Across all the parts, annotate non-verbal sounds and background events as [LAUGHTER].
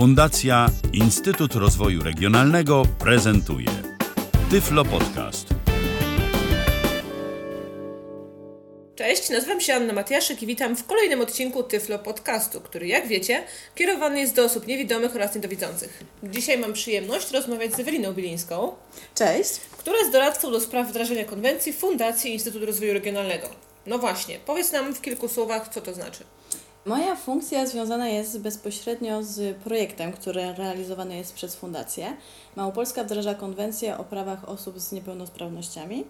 Fundacja Instytut Rozwoju Regionalnego prezentuje Tyflo Podcast. Cześć, nazywam się Anna Matiaszek i witam w kolejnym odcinku Tyflo Podcastu, który jak wiecie kierowany jest do osób niewidomych oraz niedowidzących. Dzisiaj mam przyjemność rozmawiać z Eweliną Bilińską, Cześć. która jest doradcą do spraw wdrażania konwencji Fundacji Instytut Rozwoju Regionalnego. No właśnie, powiedz nam w kilku słowach, co to znaczy. Moja funkcja związana jest bezpośrednio z projektem, który realizowany jest przez Fundację. Małopolska wdraża konwencję o prawach osób z niepełnosprawnościami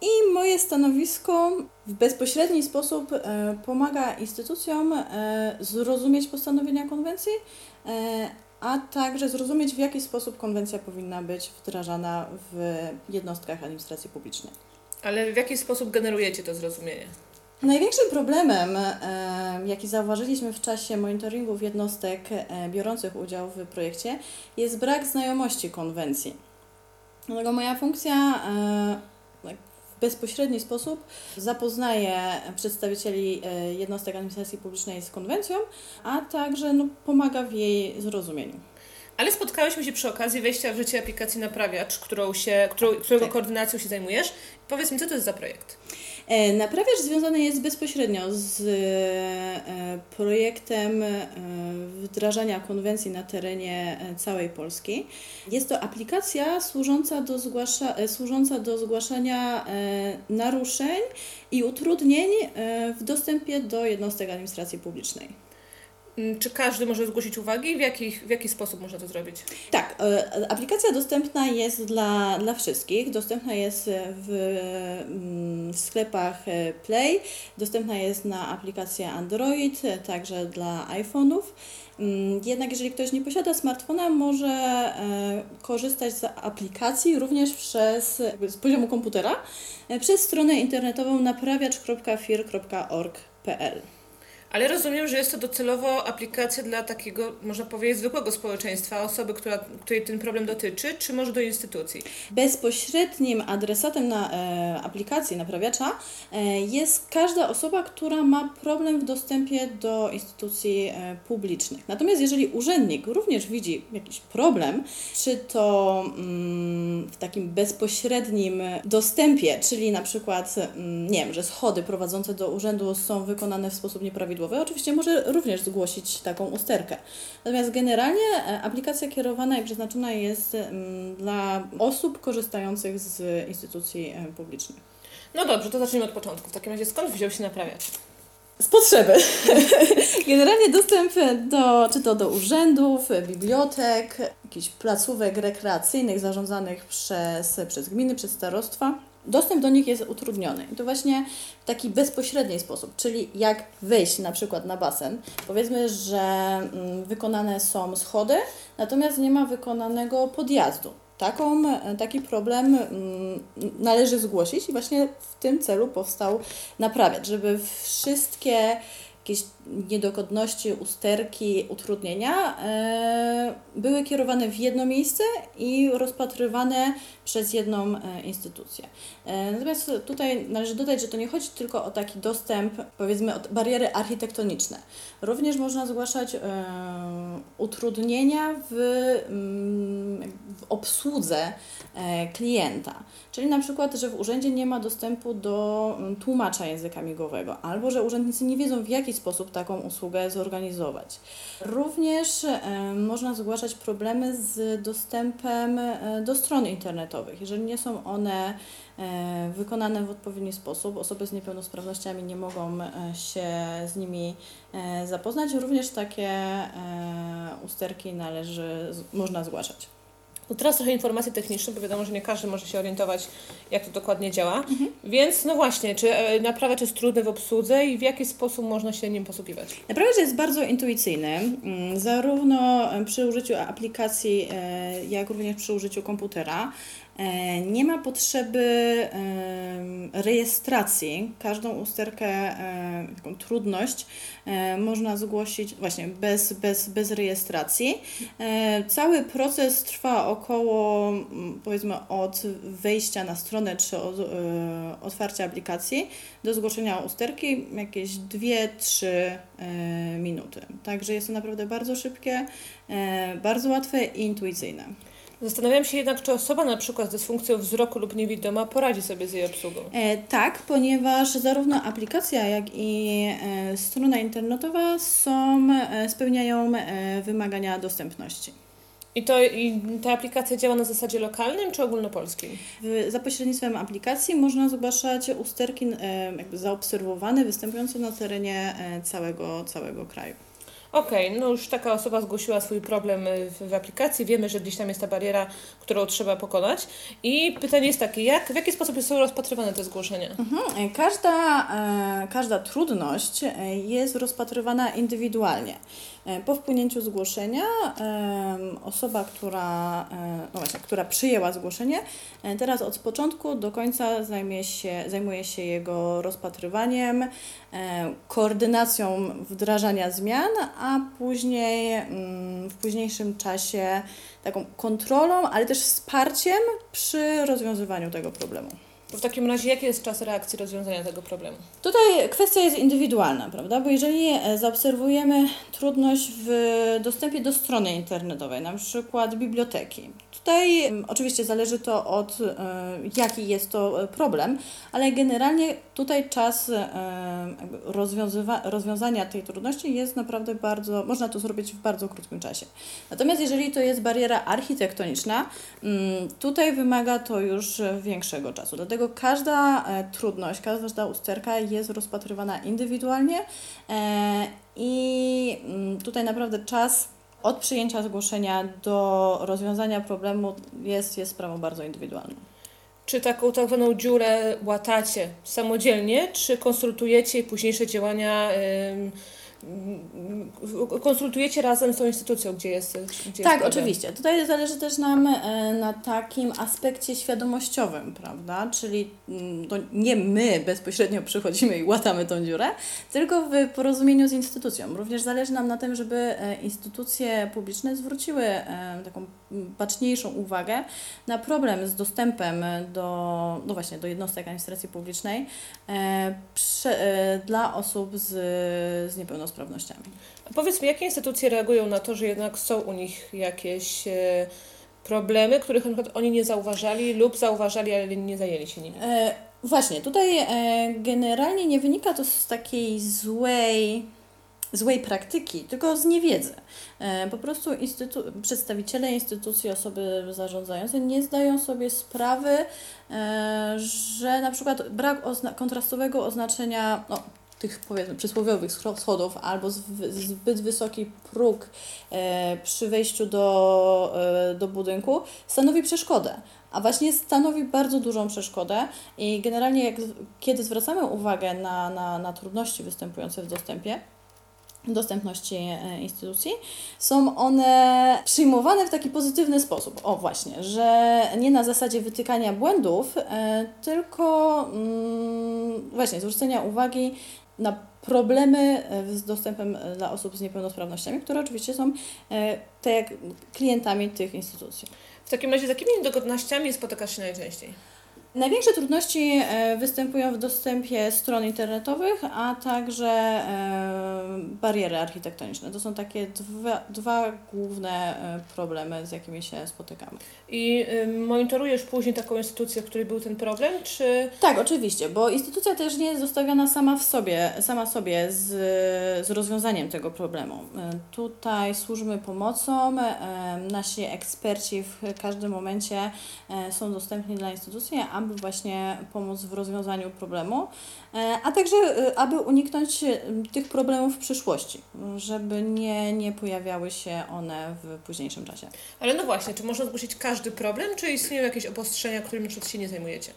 i moje stanowisko w bezpośredni sposób e, pomaga instytucjom e, zrozumieć postanowienia konwencji, e, a także zrozumieć w jaki sposób konwencja powinna być wdrażana w jednostkach administracji publicznej. Ale w jaki sposób generujecie to zrozumienie? Największym problemem, e, jaki zauważyliśmy w czasie monitoringu jednostek e, biorących udział w projekcie, jest brak znajomości konwencji. Dlatego moja funkcja e, w bezpośredni sposób zapoznaje przedstawicieli jednostek administracji publicznej z konwencją, a także no, pomaga w jej zrozumieniu. Ale spotkałyśmy się przy okazji wejścia w życie aplikacji Naprawiacz, którą się, którą, którego Tak. koordynacją się zajmujesz. Powiedz mi, co to jest za projekt? E, Naprawiacz związany jest bezpośrednio z e, projektem e, wdrażania konwencji na terenie całej Polski. Jest to aplikacja służąca do, zgłasza, służąca do zgłaszania naruszeń i utrudnień w dostępie do jednostek administracji publicznej. Mm, Czy każdy może zgłosić uwagi? W, jakich, w jaki sposób można to zrobić? Tak, e, aplikacja dostępna jest dla, dla wszystkich. Dostępna jest w, mm, w sklepach e, Play, dostępna jest na aplikację Android, e, także dla iPhone'ów. Mm, Jednak jeżeli ktoś nie posiada smartfona, może korzystać z aplikacji również przez, z poziomu komputera, przez stronę internetową naprawiacz.fir.org.pl. Ale rozumiem, że jest to docelowo aplikacja dla takiego, można powiedzieć, zwykłego społeczeństwa, osoby, która, której ten problem dotyczy, czy może do instytucji? Bezpośrednim adresatem na e, aplikacji naprawiacza e, jest każda osoba, która ma problem w dostępie do instytucji e, publicznych. Natomiast jeżeli urzędnik również widzi jakiś problem, czy to mm, w takim bezpośrednim dostępie, czyli na przykład, mm, nie wiem, że schody prowadzące do urzędu są wykonane w sposób nieprawidłowy, oczywiście może również zgłosić taką usterkę. Natomiast generalnie e, aplikacja kierowana i przeznaczona jest mm, dla osób korzystających z instytucji e, publicznych. No dobrze, to zacznijmy od początku. W takim razie skąd wziął się naprawiacz? Z potrzeby. [LAUGHS] Generalnie dostęp do, czy to do urzędów, bibliotek, jakichś placówek rekreacyjnych zarządzanych przez, przez gminy, przez starostwa. Dostęp do nich jest utrudniony. I to właśnie w taki bezpośredni sposób, czyli jak wejść na przykład na basen. Powiedzmy, że mm, wykonane są schody, natomiast nie ma wykonanego podjazdu. Taką, taki problem mm, należy zgłosić i właśnie w tym celu powstał naprawiacz, żeby wszystkie jakieś niedogodności, usterki, utrudnienia e, były kierowane w jedno miejsce i rozpatrywane przez jedną e, instytucję. E, natomiast tutaj należy dodać, że to nie chodzi tylko o taki dostęp, powiedzmy, o bariery architektoniczne. Również można zgłaszać utrudnienia w, mm, w obsłudze klienta. Czyli na przykład, że w urzędzie nie ma dostępu do mm, tłumacza języka migowego, albo że urzędnicy nie wiedzą, w jaki sposób taką usługę zorganizować. Również e, można zgłaszać problemy z dostępem e, do stron internetowych. Jeżeli nie są one e, wykonane w odpowiedni sposób, osoby z niepełnosprawnościami nie mogą się z nimi zapoznać, również takie usterki należy, można zgłaszać. To teraz trochę informacji technicznych, bo wiadomo, że nie każdy może się orientować, jak to dokładnie działa. Więc no właśnie, czy e, naprawiacz jest trudny w obsłudze i w jaki sposób można się nim posługiwać? Naprawiacz jest bardzo intuicyjny, mm, zarówno przy użyciu aplikacji, e, jak również przy użyciu komputera. E, nie ma potrzeby e, rejestracji. Każdą usterkę, e, taką trudność można zgłosić właśnie bez, bez, bez rejestracji. Cały proces trwa około powiedzmy od wejścia na stronę czy od otwarcia aplikacji do zgłoszenia usterki jakieś 2-3 minuty. Także jest to naprawdę bardzo szybkie, bardzo łatwe i intuicyjne. Zastanawiam się jednak, czy osoba na przykład z dysfunkcją wzroku lub niewidoma poradzi sobie z jej obsługą. E, tak, ponieważ zarówno aplikacja, jak i e, strona internetowa są, e, spełniają e, wymagania dostępności. I, to, I ta aplikacja działa na zasadzie lokalnym czy ogólnopolskim? Za pośrednictwem aplikacji można zgłaszać usterki e, zaobserwowane, występujące na terenie e, całego, całego kraju. Okej, okay, no już taka osoba zgłosiła swój problem w, w, aplikacji, wiemy, że gdzieś tam jest ta bariera, którą trzeba pokonać. I pytanie jest takie, jak, w jaki sposób są rozpatrywane te zgłoszenia? Mhm. Każda, e, każda trudność jest rozpatrywana indywidualnie. Po wpłynięciu zgłoszenia osoba, która, no właśnie, która przyjęła zgłoszenie, teraz od początku do końca zajmie się, zajmuje się jego rozpatrywaniem, koordynacją wdrażania zmian, a później mm, w późniejszym czasie taką kontrolą, ale też wsparciem przy rozwiązywaniu tego problemu. W takim razie jaki jest czas reakcji rozwiązania tego problemu? Tutaj kwestia jest indywidualna, prawda? Bo jeżeli e, zaobserwujemy trudność w dostępie do strony internetowej, na przykład biblioteki, tutaj oczywiście zależy to od e, jaki jest to e, problem, ale generalnie tutaj czas rozwiązania tej trudności jest naprawdę bardzo, można to zrobić w bardzo krótkim czasie. Natomiast jeżeli to jest bariera architektoniczna, tutaj wymaga to już większego czasu. Dlatego Dlatego każda e, trudność, każda usterka jest rozpatrywana indywidualnie e, i mm, tutaj naprawdę czas od przyjęcia zgłoszenia do rozwiązania problemu jest, jest sprawą bardzo indywidualną. Czy taką tak zwaną dziurę łatacie samodzielnie, czy konsultujecie późniejsze działania? Konsultujecie razem z tą instytucją, gdzie jest. Gdzie tak, jest oczywiście. Tutaj zależy też nam e, na takim aspekcie świadomościowym, prawda? Czyli mm, to nie my bezpośrednio przychodzimy i łatamy tą dziurę, tylko w porozumieniu z instytucją. Również zależy nam na tym, żeby e, instytucje publiczne zwróciły e, taką baczniejszą uwagę na problem z dostępem do, no właśnie, do jednostek administracji publicznej dla osób z, z niepełnosprawnością niepełnosprawnościami. A powiedz mi, jakie instytucje reagują na to, że jednak są u nich jakieś e, problemy, których na przykład oni nie zauważali lub zauważali, ale nie zajęli się nimi? E, właśnie, tutaj e, generalnie nie wynika to z takiej złej złej praktyki, tylko z niewiedzy. E, po prostu instytu- przedstawiciele instytucji, osoby zarządzające nie zdają sobie sprawy, e, że na przykład brak ozna- kontrastowego oznaczenia, no, tych powiedzmy przysłowiowych schodów albo zbyt wysoki próg e, przy wejściu do, e, do budynku stanowi przeszkodę. A właśnie stanowi bardzo dużą przeszkodę i generalnie jak, kiedy zwracamy uwagę na, na, na trudności występujące w dostępie, dostępności e, instytucji, są one przyjmowane w taki pozytywny sposób. O właśnie, że nie na zasadzie wytykania błędów, tylko mm, właśnie zwrócenia uwagi na problemy e, z dostępem e, dla osób z niepełnosprawnościami, które oczywiście są e, tak jak klientami tych instytucji. W takim razie z jakimi niedogodnościami spotykasz się najczęściej? Największe trudności e, występują w dostępie stron internetowych, a także e, bariery architektoniczne. To są takie dwa, dwa główne e, problemy, z jakimi się spotykamy. I monitorujesz później taką instytucję, w której był ten problem, czy... Tak, oczywiście, bo instytucja też nie jest zostawiona sama w sobie, sama sobie z, z rozwiązaniem tego problemu. Tutaj służymy pomocą, nasi eksperci w każdym momencie są dostępni dla instytucji, aby właśnie pomóc w rozwiązaniu problemu, e, a także e, aby uniknąć e, tych problemów w przyszłości, żeby nie, nie pojawiały się one w późniejszym czasie. Ale no właśnie, czy można zgłosić każdy problem, czy istnieją jakieś obostrzenia, którymi się nie zajmujecie?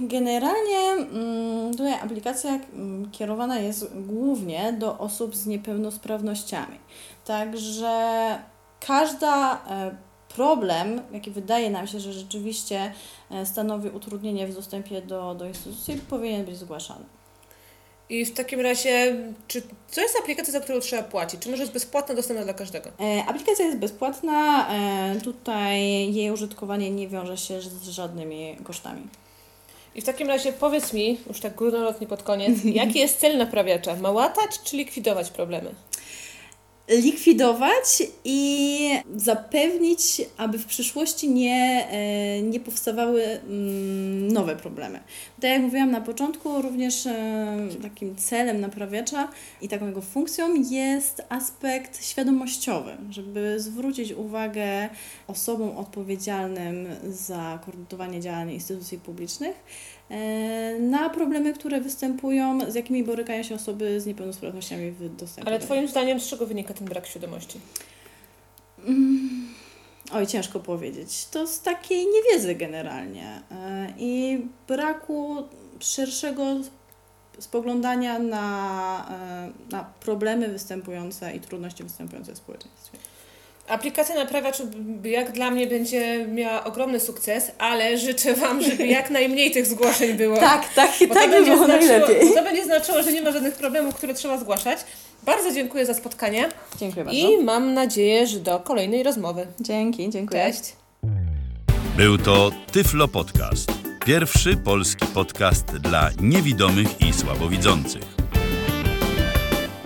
Generalnie mm, tutaj aplikacja mm, kierowana jest głównie do osób z niepełnosprawnościami. Także każda problem, jaki wydaje nam się, że rzeczywiście e, stanowi utrudnienie w dostępie do, do instytucji, powinien być zgłaszany. I w takim razie, czy to jest aplikacja, za którą trzeba płacić? Czy może jest bezpłatna, dostępna dla każdego? E, Aplikacja jest bezpłatna, e, tutaj jej użytkowanie nie wiąże się z żadnymi kosztami. I w takim razie powiedz mi, już tak górnolotnie pod koniec, [LAUGHS] jaki jest cel naprawiacza? Ma łatać czy likwidować problemy? Likwidować i zapewnić, aby w przyszłości nie, e, nie powstawały mm, nowe problemy. Tak jak mówiłam na początku, również e, takim celem naprawiacza i taką jego funkcją jest aspekt świadomościowy, żeby zwrócić uwagę osobom odpowiedzialnym za koordynowanie działań instytucji publicznych na problemy, które występują, z jakimi borykają się osoby z niepełnosprawnościami w dostępie. Ale Twoim zdaniem z czego wynika ten brak świadomości? Mm, Oj, ciężko powiedzieć. To z takiej niewiedzy generalnie e, i braku szerszego spoglądania na, e, na problemy występujące i trudności występujące w społeczeństwie. Aplikacja naprawiacz jak dla mnie będzie miała ogromny sukces, ale życzę Wam, żeby jak [LAUGHS] najmniej tych zgłoszeń było. Tak, tak, Bo tak to by będzie było znaczyło, najlepiej. To będzie znaczyło, że nie ma żadnych problemów, które trzeba zgłaszać. Bardzo dziękuję za spotkanie Dziękuję bardzo. i mam nadzieję, że do kolejnej rozmowy. Dzięki, dziękuję. Cześć. Był to Tyflo Podcast. Pierwszy polski podcast dla niewidomych i słabowidzących.